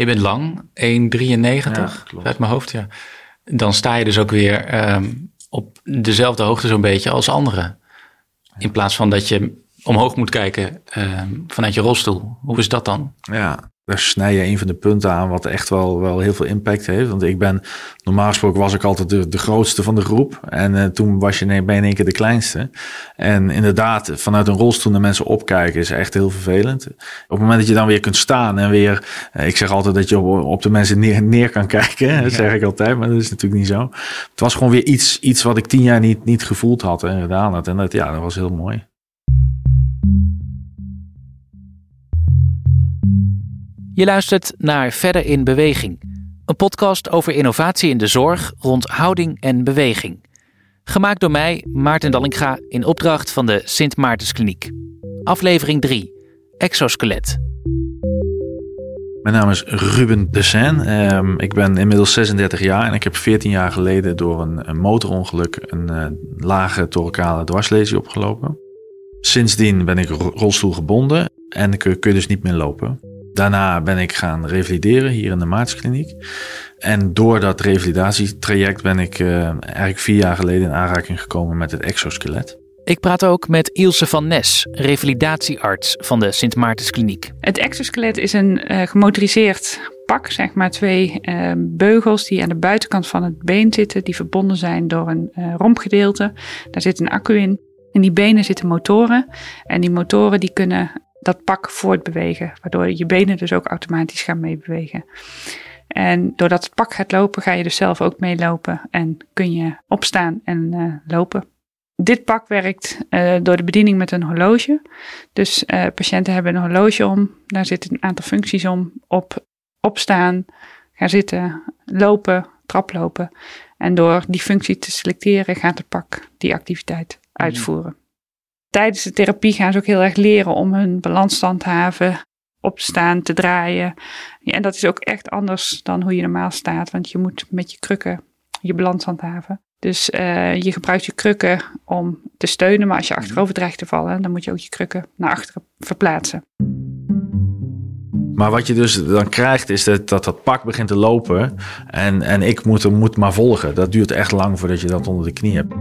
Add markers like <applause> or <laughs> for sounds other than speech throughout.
Je bent lang, 1,93 uit mijn hoofd, ja. Dan sta je dus ook weer ehm, op dezelfde hoogte zo'n beetje als anderen. In plaats van dat je omhoog moet kijken ehm, vanuit je rolstoel. Hoe is dat dan? Ja, daar snij je een van de punten aan wat echt wel, wel heel veel impact heeft. Want ik ben, normaal gesproken was ik altijd de, de grootste van de groep. En uh, toen was je bij in één keer de kleinste. En inderdaad, vanuit een rolstoel naar mensen opkijken is echt heel vervelend. Op het moment dat je dan weer kunt staan en weer, uh, ik zeg altijd dat je op, op de mensen neer, neer kan kijken. Dat zeg ik altijd, maar dat is natuurlijk niet zo. Het was gewoon weer iets, iets wat ik tien jaar niet, niet gevoeld had en gedaan had. En dat, ja, dat was heel mooi. Je luistert naar Verder in Beweging, een podcast over innovatie in de zorg rond houding en beweging. Gemaakt door mij, Maarten Dallinga, in opdracht van de Sint Maartenskliniek. Aflevering 3, Exoskelet. Mijn naam is Ruben de Sen. Um, ik ben inmiddels 36 jaar en ik heb 14 jaar geleden door een, motorongeluk een uh, lage thoracale dwarslesie opgelopen. Sindsdien ben ik rolstoelgebonden en kun je dus niet meer lopen. Daarna ben ik gaan revalideren hier in de Maartskliniek. En door dat revalidatietraject ben ik uh, eigenlijk vier jaar geleden in aanraking gekomen met het exoskelet. Ik praat ook met Ilse van Nes, revalidatiearts van de Sint Maartenskliniek. Het exoskelet is een uh, gemotoriseerd pak, zeg maar twee uh, beugels die aan de buitenkant van het been zitten, die verbonden zijn door een uh, rompgedeelte. Daar zit een accu in. In die benen zitten motoren en die motoren die kunnen dat pak voortbewegen, waardoor je benen dus ook automatisch gaan meebewegen. En doordat het pak gaat lopen, ga je dus zelf ook meelopen en kun je opstaan en uh, lopen. Dit pak werkt uh, door de bediening met een horloge. Dus uh, patiënten hebben een horloge om. Daar zitten een aantal functies om. Op opstaan, gaan zitten, lopen, traplopen. En door die functie te selecteren gaat het pak die activiteit uitvoeren tijdens de therapie gaan ze ook heel erg leren om hun balans te handhaven, op te staan, te draaien. Ja, en dat is ook echt anders dan hoe je normaal staat, want je moet met je krukken je balans handhaven. Dus uh, je gebruikt je krukken om te steunen, maar als je achterover dreigt te vallen, dan moet je ook je krukken naar achteren verplaatsen. Maar wat je dus dan krijgt is dat dat, dat pak begint te lopen en, en ik moet, moet maar volgen. Dat duurt echt lang voordat je dat onder de knie hebt.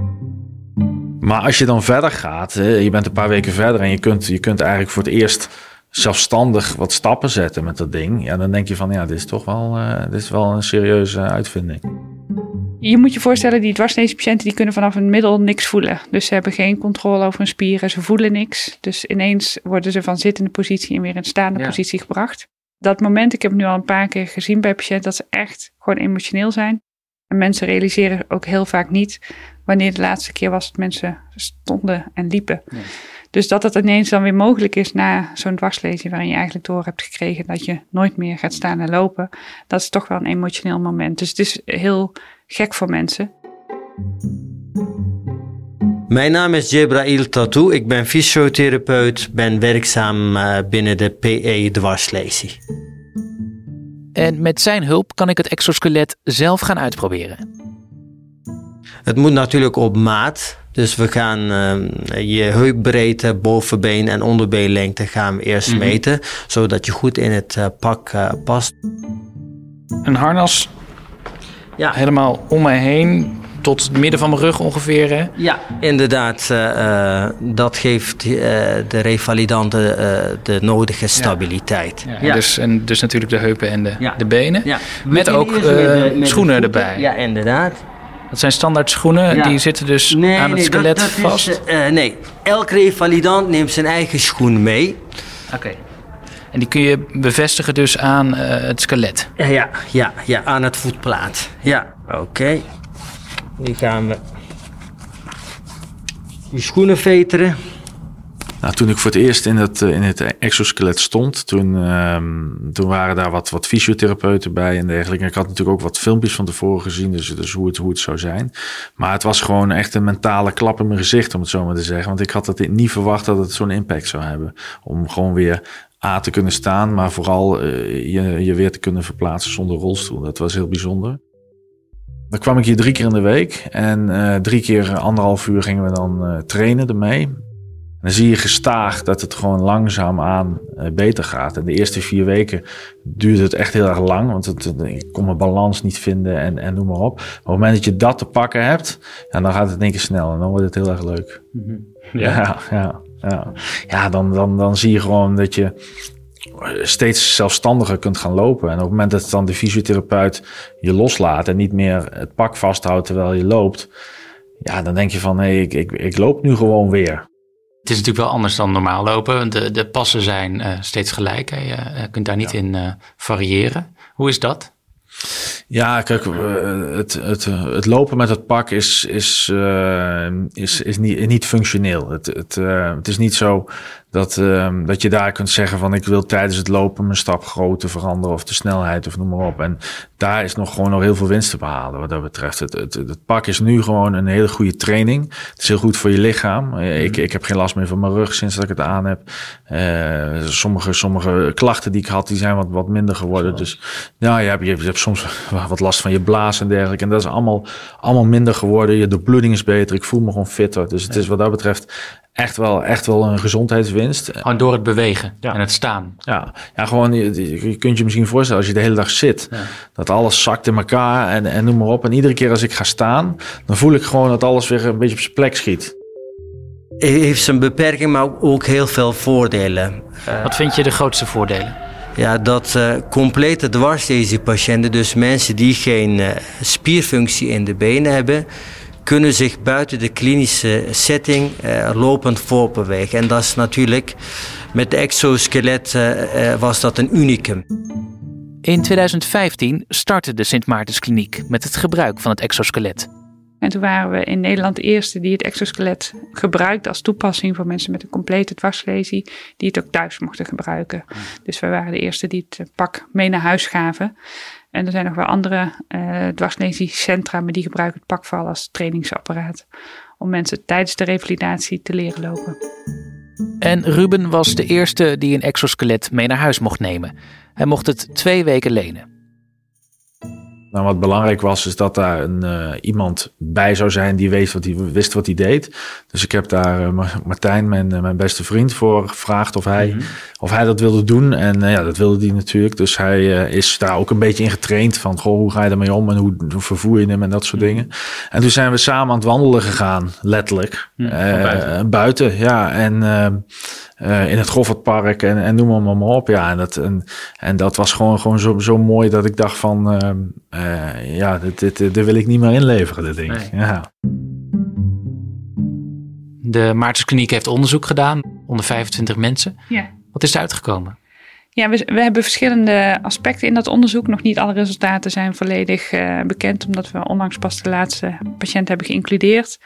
Maar als je dan verder gaat, je bent een paar weken verder en je kunt, je kunt eigenlijk voor het eerst zelfstandig wat stappen zetten met dat ding. Ja, dan denk je van ja, dit is toch wel, uh, dit is wel een serieuze uitvinding. Je moet je voorstellen, die patiënten die kunnen vanaf een middel niks voelen. Dus ze hebben geen controle over hun spieren, ze voelen niks. Dus ineens worden ze van zittende positie in weer in staande ja. positie gebracht. Dat moment, ik heb het nu al een paar keer gezien bij patiënten, dat ze echt gewoon emotioneel zijn. En mensen realiseren ook heel vaak niet wanneer de laatste keer was dat mensen stonden en liepen. Dus dat het ineens dan weer mogelijk is na zo'n dwarslezing waarin je eigenlijk door hebt gekregen dat je nooit meer gaat staan en lopen, dat is toch wel een emotioneel moment. Dus het is heel gek voor mensen. Mijn naam is Jebrail Tatou. Ik ben fysiotherapeut, ben werkzaam binnen de PE dwarslezing. En met zijn hulp kan ik het exoskelet zelf gaan uitproberen. Het moet natuurlijk op maat. Dus we gaan uh, je heupbreedte, bovenbeen en onderbeenlengte gaan we eerst mm -hmm. meten. Zodat je goed in het uh, pak uh, past. Een harnas ja. helemaal om mij heen tot het midden van mijn rug ongeveer. Hè? Ja, inderdaad. Uh, dat geeft uh, de revalidanten uh, de nodige stabiliteit. Ja. Ja, Dus, en dus natuurlijk de heupen en de, de benen. Met ook de, met schoenen erbij. Ja, inderdaad. Dat zijn standaard schoenen, die zitten dus nee, aan het nee, skelet dat, dat vast? Is, nee, elk revalidant neemt zijn eigen schoen mee. Oké. Okay. En die kun je bevestigen dus aan het skelet? Ja, ja, ja, ja aan het voetplaat. Ja, oké. Okay. Nu gaan we die schoenen veteren. Nou, toen ik voor het eerst in het, in het exoskelet stond, toen, um, toen waren daar wat, wat fysiotherapeuten bij en dergelijke. Ik had natuurlijk ook wat filmpjes van tevoren gezien, dus, dus hoe, het, hoe het zou zijn. Maar het was gewoon echt een mentale klap in mijn gezicht, om het zo maar te zeggen. Want ik had het niet verwacht dat het zo'n impact zou hebben. Om gewoon weer A te kunnen staan, maar vooral uh, je, je weer te kunnen verplaatsen zonder rolstoel. Dat was heel bijzonder. Dan kwam ik hier drie keer in de week en uh, drie keer anderhalf uur gingen we dan trainen ermee. Dan zie je gestaag dat het gewoon langzaam aan uh, beter gaat. En de eerste vier weken duurde het echt heel erg lang, want het, ik kon mijn balans niet vinden en, en noem maar op. Maar op het moment dat je dat te pakken hebt, ja, dan gaat het in één keer snel en dan wordt het heel erg leuk. Ja. ja, ja, ja. ja dan, dan, dan zie je gewoon dat je steeds zelfstandiger kunt gaan lopen. En op het moment dat dan de fysiotherapeut je loslaat en niet meer het pak vasthoudt terwijl je loopt, ja, dan denk je van hé, hey, ik, ik, ik loop nu gewoon weer. Het is natuurlijk wel anders dan normaal lopen. De, de passen zijn uh, steeds gelijk. Hè. Je uh, kunt daar niet ja. in uh, variëren. Hoe is dat? Ja, kijk, het, het, het lopen met het pak is, is, is, is niet, niet functioneel. Het, het, het is niet zo dat, uh, dat je daar kunt zeggen van ik wil tijdens het lopen mijn stap grootte veranderen of de snelheid of noem maar op. En daar is nog gewoon nog heel veel winst te behalen wat dat betreft. Het, het, het pak is nu gewoon een hele goede training. Het is heel goed voor je lichaam. Eh, ik, ik heb geen last meer van mijn rug sinds dat ik het aan heb. Uh, sommige, sommige klachten die ik had, die zijn wat, wat minder geworden. Dus ja, je hebt, je hebt soms <laughs> wat last van je blaas en dergelijke. En dat is allemaal, allemaal minder geworden. Je de bloeding is beter. Ik voel me gewoon fitter. Dus het is wat dat betreft echt wel, echt wel een gezondheidswinst. Gewoon door het bewegen en het staan. Ja, ja gewoon, je, je kunt je misschien voorstellen als je de hele dag zit, ja. dat alles zakt in elkaar en, en noem maar op. En iedere keer als ik ga staan, dan voel ik gewoon dat alles weer een beetje op zijn plek schiet. Heeft zijn beperking, maar ook heel veel voordelen. Wat vind je de grootste voordelen? Ja, dat uh, complete dwarslesiepatiënten, dus mensen die geen uh, spierfunctie in de benen hebben, kunnen zich buiten de klinische setting uh, lopend voortbewegen. En dat is natuurlijk, met de exoskelet uh, was dat een unicum. In 2015 startte de Sint Maartenskliniek met het gebruik van het exoskelet. En toen waren we in Nederland de eerste die het exoskelet gebruikte als toepassing voor mensen met een complete dwarslesie, die het ook thuis mochten gebruiken. Dus we waren de eerste die het pak mee naar huis gaven. En er zijn nog wel andere uh, dwarslesiecentra, maar die gebruiken het pakval als trainingsapparaat. Om mensen tijdens de revalidatie te leren lopen. En Ruben was de eerste die een exoskelet mee naar huis mocht nemen. Hij mocht het twee weken lenen. Nou, wat belangrijk was, is dat daar een, uh, iemand bij zou zijn die weet wat hij, wist wat hij deed. Dus ik heb daar uh, Martijn, mijn, uh, mijn beste vriend, voor gevraagd of hij, mm-hmm. of hij dat wilde doen. En ja, dat wilde hij natuurlijk. Dus hij is daar ook een beetje in getraind van, goh, hoe ga je ermee om en hoe, hoe vervoer je hem en dat soort mm-hmm. dingen. En toen zijn we samen aan het wandelen gegaan, letterlijk. Mm, buiten. buiten. ja. En in het Goffertpark en, en noem maar, maar op. Ja, en dat, en, en dat was gewoon, gewoon zo, zo mooi dat ik dacht van, uh, uh, ja, dit, dit, dit, wil ik niet meer inleveren, dit ding. Nee. Ja. De Maartenskliniek heeft onderzoek gedaan onder 25 mensen. Ja. Wat is er uitgekomen? Ja, we, we, hebben verschillende aspecten in dat onderzoek. Nog niet alle resultaten zijn volledig uh, bekend, omdat we onlangs pas de laatste patiënt hebben geïncludeerd.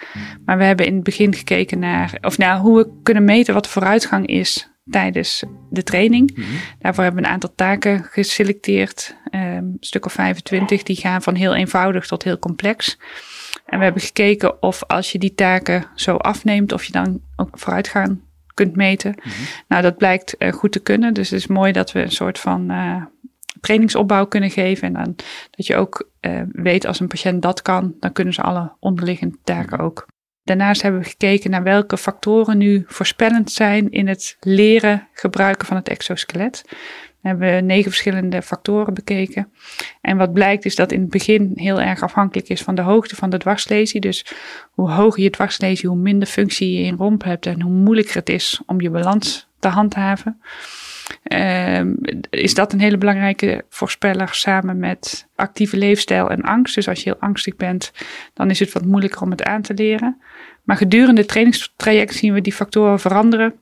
Maar we hebben in het begin gekeken naar, of naar hoe we kunnen meten wat de vooruitgang is tijdens de training. Mm -hmm. Daarvoor hebben we een aantal taken geselecteerd, um, een stuk of 25, die gaan van heel eenvoudig tot heel complex. En we hebben gekeken of als je die taken zo afneemt, of je dan ook vooruitgang kunt meten. Mm -hmm. Nou, dat blijkt uh, goed te kunnen. Dus het is mooi dat we een soort van uh, trainingsopbouw kunnen geven. En dan, dat je ook uh, weet als een patiënt dat kan, dan kunnen ze alle onderliggende taken ook. Daarnaast hebben we gekeken naar welke factoren nu voorspellend zijn in het leren gebruiken van het exoskelet. We negen verschillende factoren bekeken. En wat blijkt is dat in het begin heel erg afhankelijk is van de hoogte van de dwarslesie. Dus hoe hoger je dwarslesie, hoe minder functie je in romp hebt en hoe moeilijker het is om je balans te handhaven. Um, is dat een hele belangrijke voorspeller samen met actieve leefstijl en angst. Dus als je heel angstig bent, dan is het wat moeilijker om het aan te leren. Maar gedurende het trainingstraject zien we die factoren veranderen.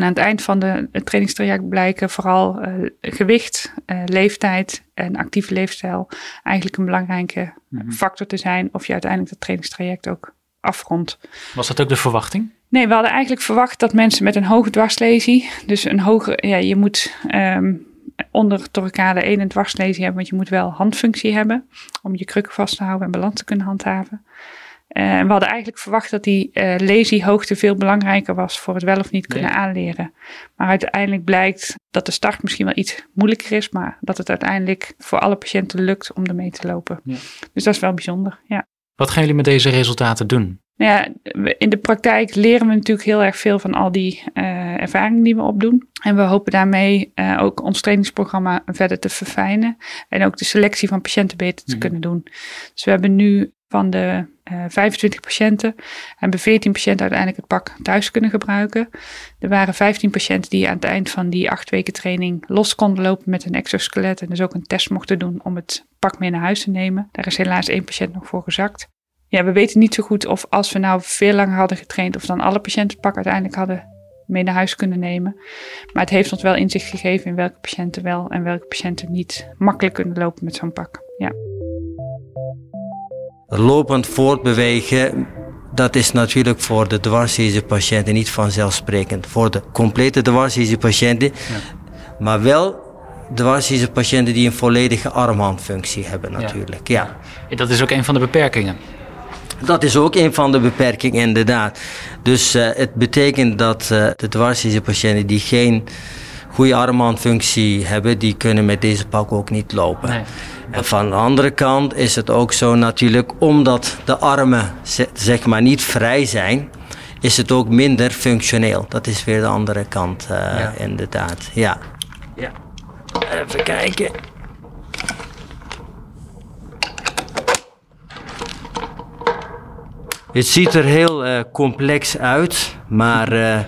En aan het eind van de, het trainingstraject blijken vooral uh, gewicht, uh, leeftijd en actieve leefstijl eigenlijk een belangrijke mm-hmm. factor te zijn of je uiteindelijk dat trainingstraject ook afrondt. Was dat ook de verwachting? Nee, we hadden eigenlijk verwacht dat mensen met een hoge dwarslesie, dus een hoge, ja, je moet um, onder toricade 1 een dwarslesie hebben, want je moet wel handfunctie hebben om je krukken vast te houden en balans te kunnen handhaven. Uh, we hadden eigenlijk verwacht dat die uh, lesiehoogte veel belangrijker was voor het wel of niet kunnen nee. aanleren. Maar uiteindelijk blijkt dat de start misschien wel iets moeilijker is, maar dat het uiteindelijk voor alle patiënten lukt om ermee te lopen. Ja. Dus dat is wel bijzonder. Ja. Wat gaan jullie met deze resultaten doen? Nou ja, in de praktijk leren we natuurlijk heel erg veel van al die uh, ervaringen die we opdoen. En we hopen daarmee uh, ook ons trainingsprogramma verder te verfijnen. En ook de selectie van patiënten beter te mhm. kunnen doen. Dus we hebben nu van de eh, 25 patiënten hebben 14 patiënten uiteindelijk het pak thuis kunnen gebruiken. Er waren 15 patiënten die aan het eind van die acht weken training los konden lopen met een exoskelet. En dus ook een test mochten doen om het pak mee naar huis te nemen. Daar is helaas één patiënt nog voor gezakt. Ja, we weten niet zo goed of als we nou veel langer hadden getraind, of dan alle patiënten het pak uiteindelijk hadden mee naar huis kunnen nemen. Maar het heeft ons wel inzicht gegeven in welke patiënten wel en welke patiënten niet makkelijk kunnen lopen met zo'n pak. Ja lopend voortbewegen, dat is natuurlijk voor de patiënten niet vanzelfsprekend. Voor de complete patiënten, ja. maar wel patiënten die een volledige armhandfunctie hebben natuurlijk. Ja. ja. Dat is ook een van de beperkingen. Dat is ook een van de beperkingen, inderdaad. Dus uh, het betekent dat uh, de patiënten die geen goede armhandfunctie hebben, die kunnen met deze pak ook niet lopen. Nee. En van de andere kant is het ook zo natuurlijk, omdat de armen zeg maar niet vrij zijn, is het ook minder functioneel. Dat is weer de andere kant, uh, inderdaad. Ja. ja. Even kijken. Het ziet er heel uh, complex uit, maar uh,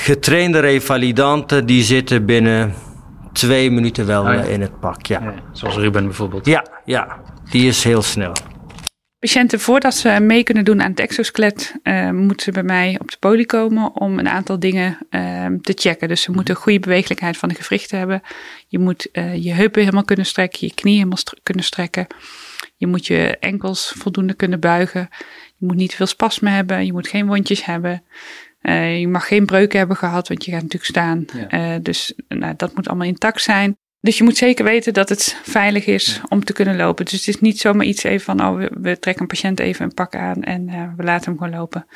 getrainde revalidanten die zitten binnen twee minuten wel oh eh, in het pak. Ja. Zoals Ruben bijvoorbeeld. Ja, ja, die is heel snel. Patiënten, voordat ze mee kunnen doen aan het exoskelet, uh, moeten ze bij mij op de poli komen om een aantal dingen uh, te checken. Dus ze moeten goede bewegelijkheid van de gewrichten hebben. Je moet uh, je heupen helemaal kunnen strekken, je knieën helemaal kunnen strekken. Je moet je enkels voldoende kunnen buigen. Je moet niet veel spasmen hebben, je moet geen wondjes hebben. Uh, je mag geen breuken hebben gehad, want je gaat natuurlijk staan. Ja. Uh, dus nou, dat moet allemaal intact zijn. Dus je moet zeker weten dat het veilig is om te kunnen lopen. Dus het is niet zomaar iets even van, oh, we, trekken een patiënt even een pak aan en uh, we laten hem gewoon lopen.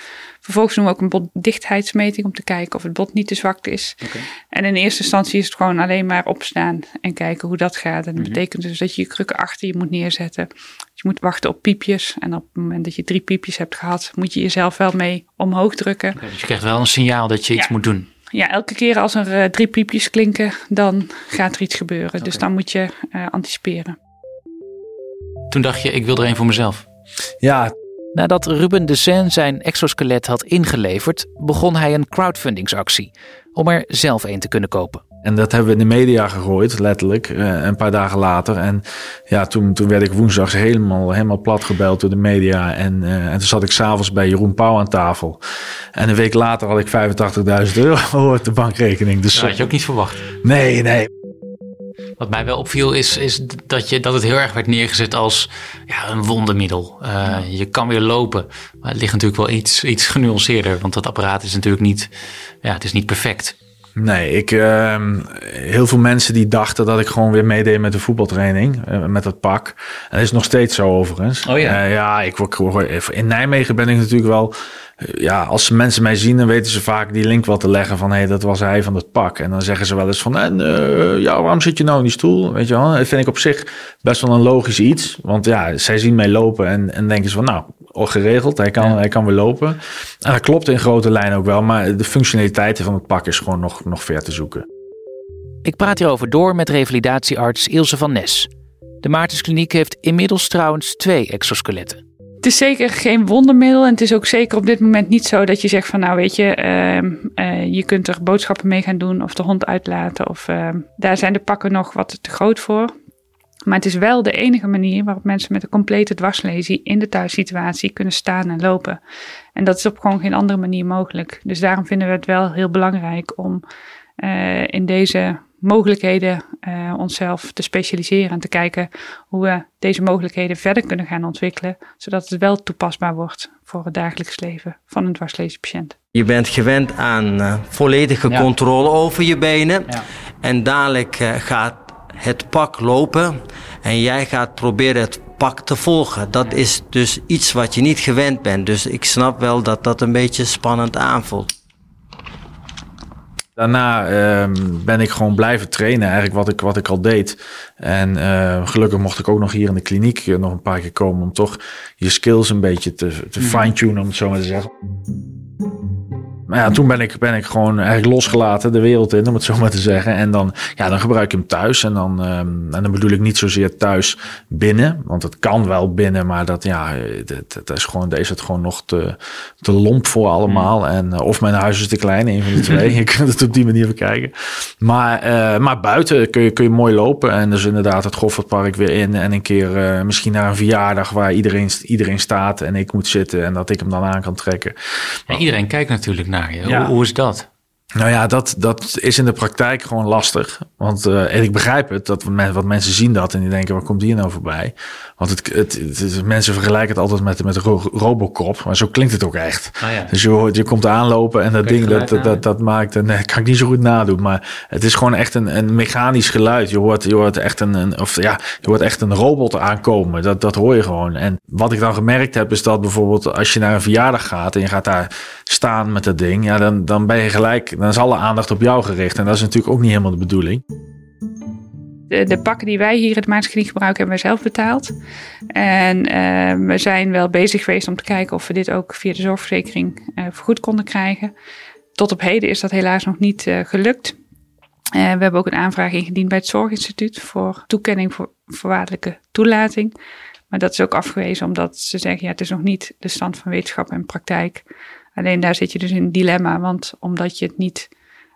Vervolgens doen we ook een botdichtheidsmeting om te kijken of het bot niet te zwak is. Okay. En in eerste instantie is het gewoon alleen maar opstaan en kijken hoe dat gaat. En dat mhm. betekent dus dat je je krukken achter je moet neerzetten. je moet wachten op piepjes. En op het moment dat je drie piepjes hebt gehad, moet je jezelf wel mee omhoog drukken. Okay, dus je krijgt wel een signaal dat je iets moet doen ja, elke keer als er uh, drie piepjes klinken, dan gaat er iets gebeuren. Dus dan moet je uh, anticiperen. Toen dacht je, ik wil er een voor mezelf. Ja. Nadat Ruben de Seine zijn exoskelet had ingeleverd, begon hij een crowdfundingsactie om er zelf een te kunnen kopen. En dat hebben we in de media gegooid, letterlijk, uh, een paar dagen later. En ja, toen, toen werd ik woensdags helemaal, helemaal plat gebeld door de media. En, uh, en toen zat ik s'avonds bij Jeroen Pauw aan tafel. En een week later had ik 85.000 euro <laughs> op de bankrekening. Dus, dat had je ook niet verwacht. Nee, nee. Wat mij wel opviel is, is dat, je, dat het heel erg werd neergezet als ja, een wondermiddel. Uh, je kan weer lopen. Maar het ligt natuurlijk wel iets, iets genuanceerder. Want dat apparaat is natuurlijk niet, ja, het is niet perfect. Nee, ik, uh, heel veel mensen die dachten dat ik gewoon weer meedeed met de voetbaltraining, uh, met dat pak. En dat is nog steeds zo overigens. Oh ja. Uh, ja, ik, in Nijmegen ben ik natuurlijk wel ja, als mensen mij zien, dan weten ze vaak die link wel te leggen van hé, hey, dat was hij van het pak. En dan zeggen ze wel eens van en, uh, ja, waarom zit je nou in die stoel? Weet je wel, dat vind ik op zich best wel een logisch iets. Want ja, zij zien mij lopen en, en denken ze van nou, geregeld, hij kan, hij kan weer lopen. En dat klopt in grote lijnen ook wel, maar de functionaliteiten van het pak is gewoon nog, nog ver te zoeken. Ik praat hierover door met revalidatiearts Ilse van Nes. De Maartenskliniek heeft inmiddels trouwens twee exoskeletten. Het is zeker geen wondermiddel. En het is ook zeker op dit moment niet zo dat je zegt van nou weet je, uh, je kunt er boodschappen mee gaan doen of de hond uitlaten. Of uh, daar zijn de pakken nog wat te groot voor. Maar het is wel de enige manier waarop mensen met een complete dwarslesie in de thuissituatie kunnen staan en lopen. En dat is op gewoon geen andere manier mogelijk. Dus daarom vinden we het wel heel belangrijk om uh, in deze mogelijkheden uh, onszelf te specialiseren en te kijken hoe we deze mogelijkheden verder kunnen gaan ontwikkelen, zodat het wel toepasbaar wordt voor het dagelijks leven van een dwarslezenpatiënt. Je bent gewend aan uh, volledige controle over je benen ja. en dadelijk uh, gaat het pak lopen en jij gaat proberen het pak te volgen. Dat is dus iets wat je niet gewend bent. Dus ik snap wel dat dat een beetje spannend aanvoelt. Daarna ehm, ben ik gewoon blijven trainen, eigenlijk wat ik, wat ik al deed. En uh, gelukkig mocht ik ook nog hier in de kliniek nog een paar keer komen om toch je skills een beetje te, te mhm. fine-tunen, om het zo maar te zeggen. Maar ja, toen ben ik, ben ik gewoon eigenlijk losgelaten de wereld in, om het zo maar te zeggen. En dan, ja, dan gebruik ik hem thuis. En dan, um, en dan bedoel ik niet zozeer thuis binnen. Want het kan wel binnen, maar dat, ja, dat, is gewoon, deze het gewoon nog te, te lomp voor allemaal. Mm. En, uh, of mijn huis is te klein, een van de twee. <laughs> je kunt het op die manier bekijken. Maar, uh, maar buiten kun je, kun je mooi lopen. En dus inderdaad het Goffertpark weer in. En een keer uh, misschien naar een verjaardag waar iedereen, iedereen staat en ik moet zitten. En dat ik hem dan aan kan trekken. En iedereen kijkt natuurlijk naar ja. Hoe, is dat? Nou ja, dat, dat is in de praktijk gewoon lastig. Want uh, en ik begrijp het, dat wat mensen zien dat en die denken, waar komt die nou voorbij? Want het, het, het, mensen vergelijken het altijd met, met Robocop, maar zo klinkt het ook echt. Ah, ja. Dus je, hoort, je komt aanlopen en dat ding, dat, dat, dat, maakt, nee, kan ik niet zo goed nadoen. Maar het is gewoon echt een, een mechanisch geluid. Je hoort, je hoort echt een, een, of ja, je hoort echt een robot aankomen. Dat, dat hoor je gewoon. En wat ik dan gemerkt heb, is dat bijvoorbeeld als je naar een verjaardag gaat en je gaat daar staan met dat ding, ja, dan, dan ben je gelijk, dan is alle aandacht op jou gericht. En dat is natuurlijk ook niet helemaal de bedoeling. De, de pakken die wij hier in maatschappij gebruiken, hebben wij zelf betaald. En uh, we zijn wel bezig geweest om te kijken of we dit ook via de zorgverzekering uh, vergoed konden krijgen. Tot op heden is dat helaas nog niet uh, gelukt. we hebben ook een aanvraag ingediend bij het Zorginstituut voor toekenning voor voorwaardelijke toelating. Maar dat is ook afgewezen omdat ze zeggen, ja, het is nog niet de stand van wetenschap en praktijk. Alleen daar zit je dus in een dilemma, want omdat je het niet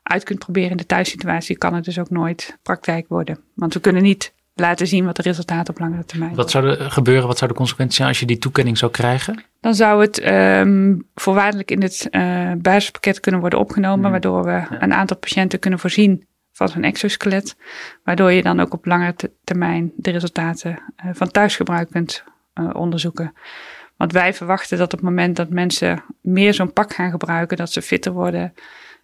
uit kunt proberen in de thuissituatie, kan het dus ook nooit praktijk worden. Want we kunnen niet laten zien wat de resultaten op langere termijn Wat zou er gebeuren? Wat zou de consequentie zijn als je die toekenning zou krijgen? Dan zou het um, voorwaardelijk in het uh, basispakket kunnen worden opgenomen, hmm. waardoor we een aantal patiënten kunnen voorzien van zo'n exoskelet, waardoor je dan ook op langere termijn de resultaten uh, van thuisgebruik kunt uh, onderzoeken. Want wij verwachten dat op het moment dat mensen meer zo'n pak gaan gebruiken, dat ze fitter worden,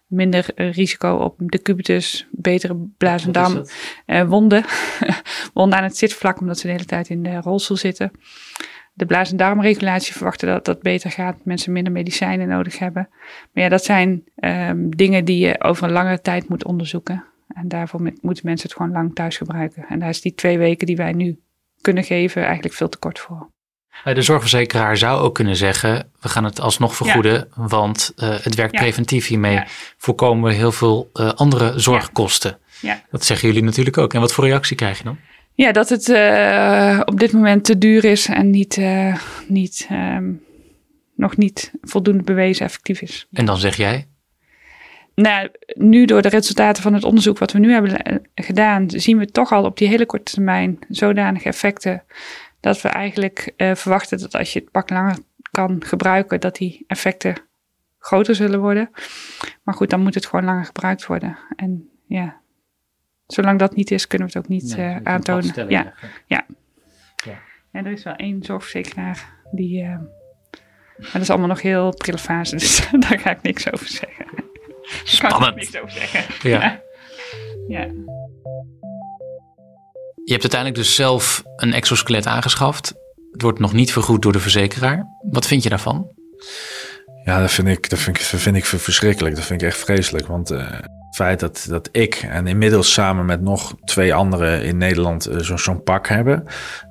minder risico op de cubitus, betere blazendam, eh, wonden. <laughs> wonden aan het zitvlak, omdat ze de hele tijd in de rolstoel zitten. De blaas- en darmregulatie verwachten dat dat beter gaat, mensen minder medicijnen nodig hebben. Maar ja, dat zijn um, dingen die je over een langere tijd moet onderzoeken. En daarvoor moeten mensen het gewoon lang thuis gebruiken. En daar is die twee weken die wij nu kunnen geven eigenlijk veel te kort voor. De zorgverzekeraar zou ook kunnen zeggen: we gaan het alsnog vergoeden, want uh, het werkt preventief. Hiermee voorkomen we heel veel uh, andere zorgkosten. Dat zeggen jullie natuurlijk ook. En wat voor reactie krijg je dan? Ja, dat het uh, op dit moment te duur is en niet, niet, um, nog niet voldoende bewezen effectief is. En dan zeg jij? Nou, nu door de resultaten van het onderzoek wat we nu hebben gedaan, zien we toch al op die hele korte termijn zodanige effecten dat we eigenlijk uh, verwachten dat als je het pak langer kan gebruiken, dat die effecten groter zullen worden. Maar goed, dan moet het gewoon langer gebruikt worden. En ja, zolang dat niet is, kunnen we het ook niet nee, uh, aantonen. Ja, ja. ja. En er is wel één zorgverzekeraar die. Uh, maar dat is allemaal nog heel prille fase, dus <laughs> daar ga ik niks over zeggen. <laughs> Spannend. Daar kan ik niks over zeggen. ja. ja. Je hebt uiteindelijk dus zelf een exoskelet aangeschaft. Het wordt nog niet vergoed door de verzekeraar. Wat vind je daarvan? Ja, dat vind ik, dat vind ik, vind ik verschrikkelijk. Dat vind ik echt vreselijk. Want uh, het feit dat, dat ik en inmiddels samen met nog twee anderen in Nederland uh, zo'n pak hebben.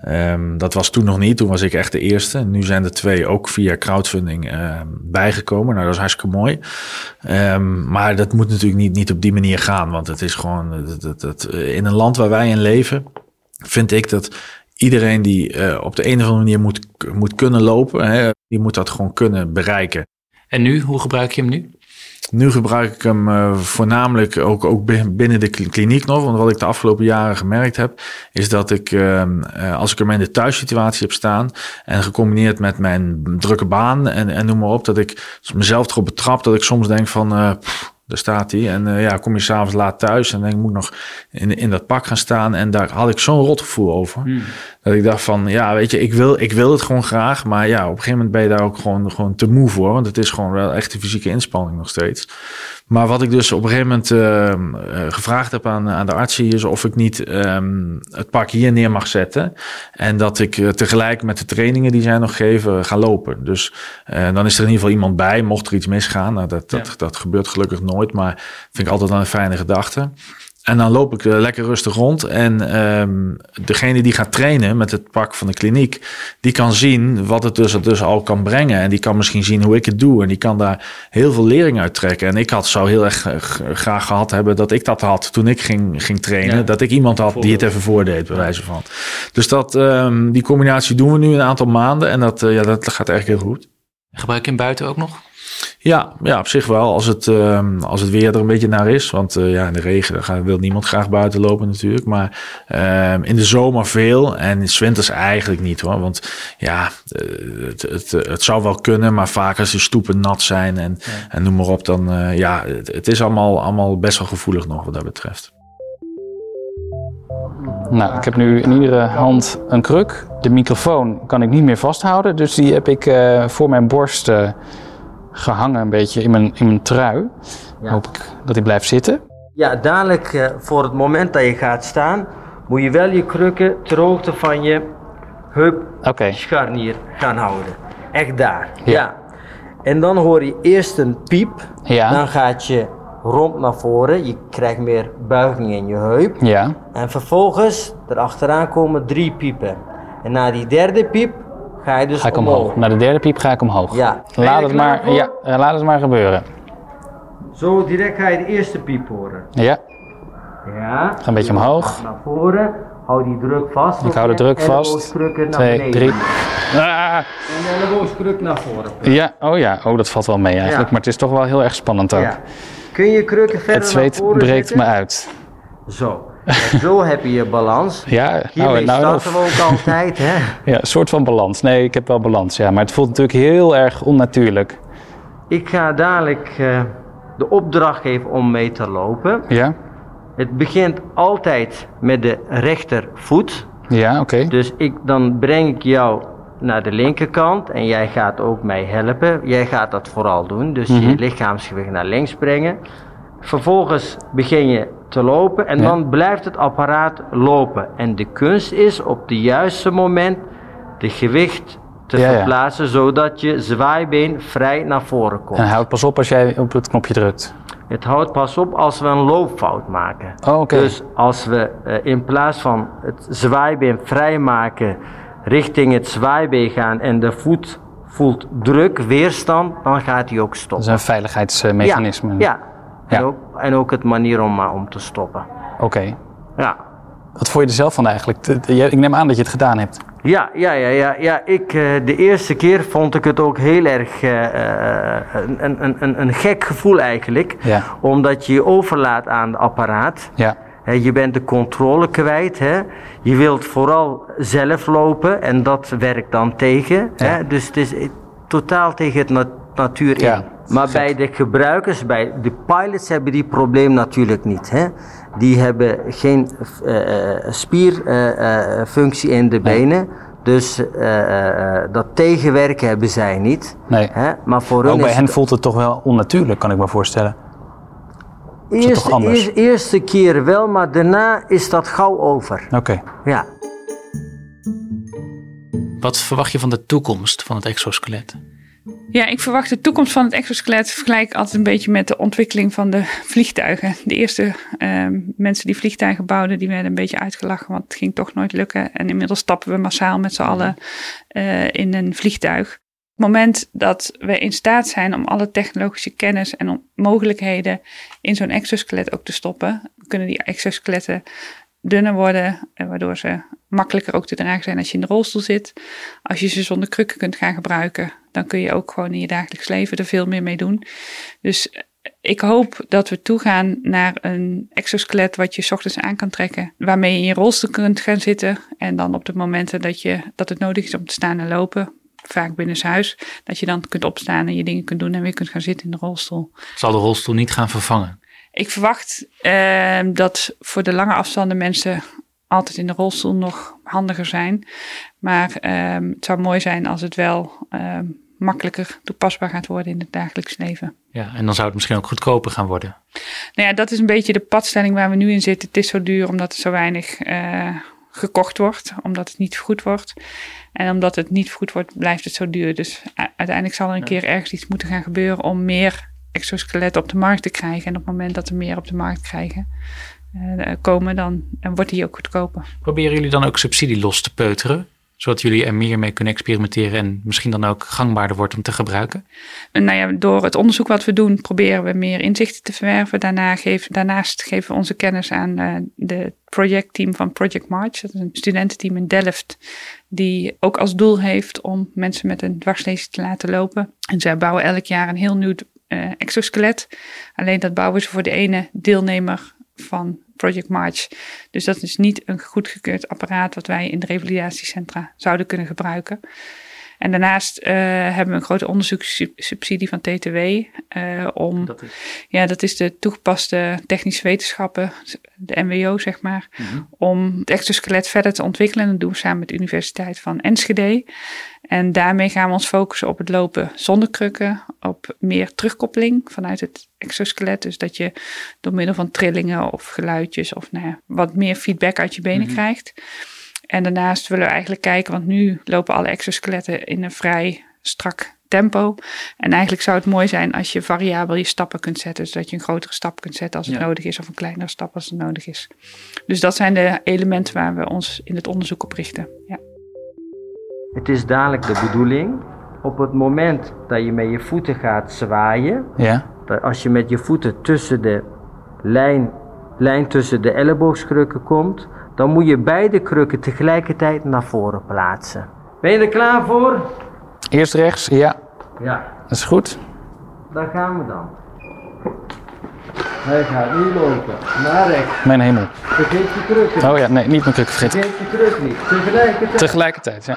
Um, dat was toen nog niet. Toen was ik echt de eerste. Nu zijn er twee ook via crowdfunding uh, bijgekomen. Nou, dat is hartstikke mooi. Um, maar dat moet natuurlijk niet, niet op die manier gaan. Want het is gewoon dat, dat, dat, in een land waar wij in leven vind ik dat iedereen die uh, op de een of andere manier moet, moet kunnen lopen, hè, die moet dat gewoon kunnen bereiken. En nu, hoe gebruik je hem nu? Nu gebruik ik hem uh, voornamelijk ook, ook binnen de kliniek nog. Want wat ik de afgelopen jaren gemerkt heb, is dat ik, uh, als ik hem in de thuissituatie heb staan en gecombineerd met mijn drukke baan en, en noem maar op, dat ik mezelf erop betrap dat ik soms denk van, pff, daar staat hij. En uh, ja, kom je s'avonds laat thuis en denk ik moet nog in, in dat pak gaan staan. En daar had ik zo'n rotgevoel over. Hmm. Dat ik dacht van, ja, weet je, ik wil, ik wil het gewoon graag. Maar ja, op een gegeven moment ben je daar ook gewoon, gewoon te moe voor. Want het is gewoon wel echt een fysieke inspanning nog steeds. Maar wat ik dus op een gegeven moment uh, gevraagd heb aan, aan de arts hier is of ik niet um, het pak hier neer mag zetten. En dat ik uh, tegelijk met de trainingen die zij nog geven ga lopen. Dus uh, dan is er in ieder geval iemand bij, mocht er iets misgaan. Nou, dat, dat, ja. dat gebeurt gelukkig nooit, maar vind ik altijd een fijne gedachte. En dan loop ik uh, lekker rustig rond. En um, degene die gaat trainen met het pak van de kliniek, die kan zien wat het dus, dus al kan brengen. En die kan misschien zien hoe ik het doe. En die kan daar heel veel lering uit trekken. En ik had, zou heel erg graag gehad hebben dat ik dat had toen ik ging, ging trainen. Ja. Dat ik iemand had die het even voordeed, bij wijze van. Dus dat, um, die combinatie doen we nu een aantal maanden. En dat, uh, ja, dat gaat eigenlijk heel goed. Gebruik je hem buiten ook nog? Ja, ja, op zich wel. Als het, uh, als het weer er een beetje naar is. Want uh, ja, in de regen gaat, wil niemand graag buiten lopen natuurlijk. Maar uh, in de zomer veel. En in winters eigenlijk niet hoor. Want ja, het, het, het zou wel kunnen. Maar vaak als de stoepen nat zijn en, ja. en noem maar op. Dan ja, het, het is allemaal, allemaal best wel gevoelig nog wat dat betreft. Nou, ik heb nu in iedere hand een kruk. De microfoon kan ik niet meer vasthouden. Dus die heb ik voor mijn borst gehangen een beetje in mijn, in mijn trui. Ja. Hoop ik dat hij blijft zitten. Ja, dadelijk uh, voor het moment dat je gaat staan, moet je wel je krukken ter hoogte van je heupscharnier okay. gaan houden. Echt daar. Ja. ja. En dan hoor je eerst een piep. Ja. Dan gaat je romp naar voren. Je krijgt meer buiging in je heup. Ja. En vervolgens, erachteraan komen drie piepen. En na die derde piep ga je dus ga ik omhoog. omhoog. Naar de derde piep ga ik omhoog. Ja. Laat het, maar, ja, laat het maar gebeuren. Zo direct ga je de eerste piep horen. Ja. Ja. Ga een beetje omhoog. Naar voren. Hou die druk vast. Ik hou de druk vast. Naar Twee, beneden. drie. En Ah. de elleboogkruk naar voren. Ja, oh ja. Oh, dat valt wel mee eigenlijk. Ja. Maar het is toch wel heel erg spannend ook. Ja. Kun je krukken verder Het zweet breekt me uit. Zo. Zo heb je je balans. <laughs> Ja, Hiermee nou, nou, we ook <laughs> altijd, hè? Ja, een soort van balans. Nee, ik heb wel balans, ja. Maar het voelt natuurlijk heel erg onnatuurlijk. Ik ga dadelijk uh, de opdracht geven om mee te lopen. Ja? Het begint altijd met de rechtervoet. Ja, oké. Okay. Dus ik, dan breng ik jou naar de linkerkant en jij gaat ook mij helpen. Jij gaat dat vooral doen, dus Mhm. mm -hmm. je lichaamsgewicht naar links brengen. Vervolgens begin je te lopen en Ja. dan blijft het apparaat lopen. En de kunst is op het juiste moment de gewicht te Ja, ja. verplaatsen zodat je zwaaibeen vrij naar voren komt. En houd pas op als jij op het knopje drukt. Het houdt pas op als we een loopfout maken. Oh. Dus als we uh, in plaats van het zwaaibeen vrijmaken richting het zwaaibeen gaan en de voet voelt druk, weerstand, dan gaat hij ook Dat stoppen. is een veiligheidsmechanisme. Ja. En, ook, en ook het manier om, uh, om te stoppen. Oké. Ja. Wat vond je er zelf van eigenlijk? Ik neem aan dat je het gedaan hebt. Ja, ja, ja, ja, ja. Ik, uh, de eerste keer vond ik het ook heel erg uh, een, een, een, een gek gevoel eigenlijk. Ja. Omdat je je overlaat aan het apparaat. Ja. Je bent de controle kwijt. Hè? Je wilt vooral zelf lopen en dat werkt dan tegen. Ja. Hè? Dus het is totaal tegen het nat natuur in. Ja, maar gek. bij de gebruikers, bij de pilots hebben die probleem natuurlijk niet. Hè? Die hebben geen uh, spierfunctie in de Nee. benen. Dus uh, dat tegenwerken hebben zij niet. Nee. Hè? Maar voor hun Ook bij is hen het- voelt het toch wel onnatuurlijk, kan ik me voorstellen. het eerste, toch anders? eer- eerste keer wel, maar daarna is dat gauw over. Oké. Ja. Wat verwacht je van de toekomst van het exoskelet? Ja, ik verwacht de toekomst van het exoskelet vergelijk altijd een beetje met de ontwikkeling van de vliegtuigen. De eerste ehm, mensen die vliegtuigen bouwden, die werden een beetje uitgelachen, want het ging toch nooit lukken. En inmiddels stappen we massaal met z'n allen eh, in een vliegtuig. Op het moment dat we in staat zijn om alle technologische kennis en mogelijkheden in zo'n exoskelet ook te stoppen, kunnen die exoskeletten dunner worden, eh, waardoor ze makkelijker ook te dragen zijn als je in de rolstoel zit. Als je ze zonder krukken kunt gaan gebruiken, dan kun je ook gewoon in je dagelijks leven er veel meer mee doen. Dus eh, ik hoop dat we toegaan naar een exoskelet wat je 's ochtends aan kan trekken, waarmee je in je rolstoel kunt gaan zitten en dan op de momenten dat, je, dat het nodig is om te staan en lopen, vaak binnenshuis, dat je dan kunt opstaan en je dingen kunt doen en weer kunt gaan zitten in de rolstoel. Zal de rolstoel niet gaan vervangen? Ik verwacht uh, dat voor de lange afstanden mensen altijd in de rolstoel nog handiger zijn. Maar uh, het zou mooi zijn als het wel uh, makkelijker toepasbaar gaat worden in het dagelijks leven. Ja, en dan zou het misschien ook goedkoper gaan worden. Nou ja, dat is een beetje de padstelling waar we nu in zitten. Het is zo duur omdat er zo weinig uh, gekocht wordt, omdat het niet vergoed wordt. En omdat het niet vergoed wordt, blijft het zo duur. Dus uiteindelijk zal er een keer ergens iets moeten gaan gebeuren om meer exoskeletten op de markt te krijgen. En op het moment dat er meer op de markt krijgen, uh, komen, dan, dan wordt die ook goedkoper. Proberen jullie dan ook subsidie los te peuteren? Zodat jullie er meer mee kunnen experimenteren en misschien dan ook gangbaarder wordt om te gebruiken? Nou ja, door het onderzoek wat we doen, proberen we meer inzichten te verwerven. Daarna daarnaast geven we onze kennis aan uh, de projectteam van Project March. Dat is een studententeam in Delft, die ook als doel heeft om mensen met een dwarslezing te laten lopen. En zij bouwen elk jaar een heel nieuw uh, exoskelet. Alleen dat bouwen ze voor de ene deelnemer van Project March. Dus dat is niet een goedgekeurd apparaat wat wij in de revalidatiecentra zouden kunnen gebruiken. En daarnaast uh, hebben we een grote onderzoekssubsidie van TTW. Uh, eh, om, dat is? Ja, dat is de toegepaste technische wetenschappen, de MWO zeg maar. Mhm. Om het exoskelet verder te ontwikkelen. En dat doen we samen met de Universiteit van Enschede. En daarmee gaan we ons focussen op het lopen zonder krukken, op meer terugkoppeling vanuit het exoskelet. Dus dat je door middel van trillingen of geluidjes of nou ja, wat meer feedback uit je benen mhm. krijgt. En daarnaast willen we eigenlijk kijken, want nu lopen alle exoskeletten in een vrij strak tempo. En eigenlijk zou het mooi zijn als je variabel je stappen kunt zetten. Zodat je een grotere stap kunt zetten als het nodig is, of een kleinere stap als het nodig is. Dus dat zijn de elementen waar we ons in het onderzoek op richten. Ja. Het is dadelijk de bedoeling, op het moment dat je met je voeten gaat zwaaien, ja. dat als je met je voeten tussen de lijn, lijn tussen de elleboogskrukken komt, dan moet je beide krukken tegelijkertijd naar voren plaatsen. Ben je er klaar voor? Eerst rechts, ja. Ja. Dat is goed. Daar gaan we dan. Hij gaat nu lopen. Naar rechts. Mijn hemel. Vergeet je krukken. Oh ja, nee, niet mijn krukken vergeten. Vergeet je kruk niet. Tegelijkertijd. Tegelijkertijd, ja.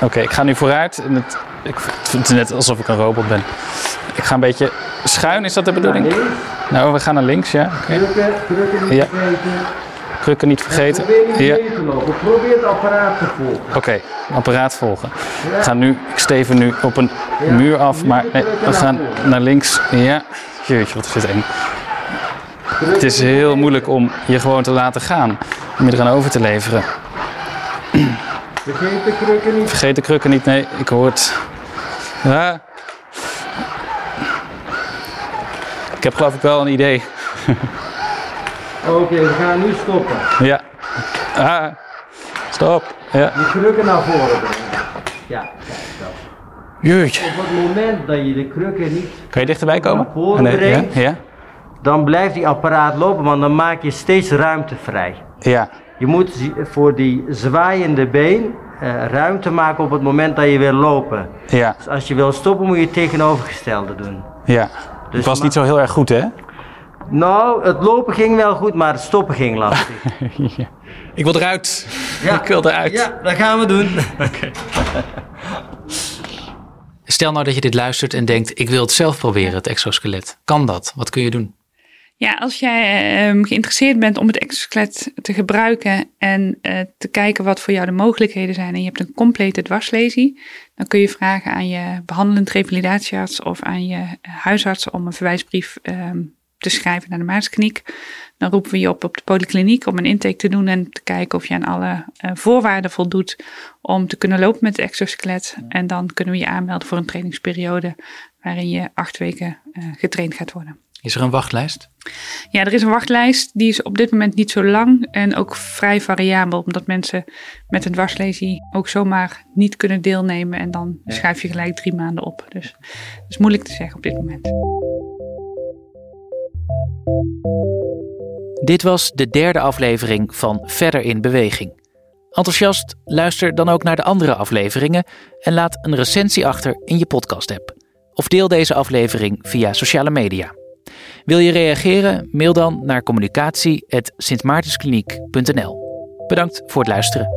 Oké, ik ga nu vooruit. En het, ik vind het net alsof ik een robot ben. Ik ga een beetje schuin, is dat de bedoeling? Nou, we gaan naar links, ja. Okay. Krukken, krukken niet ja. vergeten. Krukken niet vergeten. probeer ja. te lopen. Probeer het apparaat te volgen. Oké, apparaat volgen. Ja. Ik, ga nu, ik steven nu op een muur af, maar nee, we gaan naar links. Ja, jeetje, wat is dit eng. Het is heel moeilijk om je gewoon te laten gaan. Om je eraan over te leveren. Vergeet de krukken niet. Vergeet de krukken niet, nee, ik hoor het. Ja. Ik heb geloof ik wel een idee. <laughs> Oké, we gaan nu stoppen. Ja. Ah. Stop. Ja. Die krukken naar voren brengen. Ja, kijk zo. Jeetje. Op het moment dat je de krukken niet kan je dichterbij komen? naar voren nee, brengt, ja, ja. Dan blijft die apparaat lopen, want dan maak je steeds ruimte vrij. Ja. Je moet voor die zwaaiende been uh, ruimte maken op het moment dat je wil lopen. Ja. Dus als je wil stoppen, moet je het tegenovergestelde doen. Ja. Dus het was niet zo heel erg goed, hè? Nou, het lopen ging wel goed, maar het stoppen ging lastig. <laughs> ja. Ik wil eruit. Ja. Ik wil eruit. Ja, dat gaan we doen. <laughs> Oké. Stel nou dat je dit luistert en denkt: ik wil het zelf proberen, het exoskelet. Kan dat? Wat kun je doen? Ja, als jij um, geïnteresseerd bent om het exoskelet te gebruiken en uh, te kijken wat voor jou de mogelijkheden zijn en je hebt een complete dwarslesie, dan kun je vragen aan je behandelend revalidatiearts of aan je huisarts om een verwijsbrief um, te schrijven naar de Maaskliniek. Dan roepen we je op op de polykliniek om een intake te doen en te kijken of je aan alle uh, voorwaarden voldoet om te kunnen lopen met het exoskelet. En dan kunnen we je aanmelden voor een trainingsperiode waarin je acht weken uh, getraind gaat worden. Is er een wachtlijst? Ja, er is een wachtlijst. Die is op dit moment niet zo lang en ook vrij variabel, omdat mensen met een dwarslesie ook zomaar niet kunnen deelnemen en dan schuif je gelijk drie maanden op. Dus dat is moeilijk te zeggen op dit moment. Dit was de derde aflevering van Verder in Beweging. Enthousiast, luister dan ook naar de andere afleveringen en laat een recensie achter in je podcast-app. Of deel deze aflevering via sociale media. Wil je reageren? Mail dan naar communicatie.sintmaartenskliniek.nl. Bedankt voor het luisteren.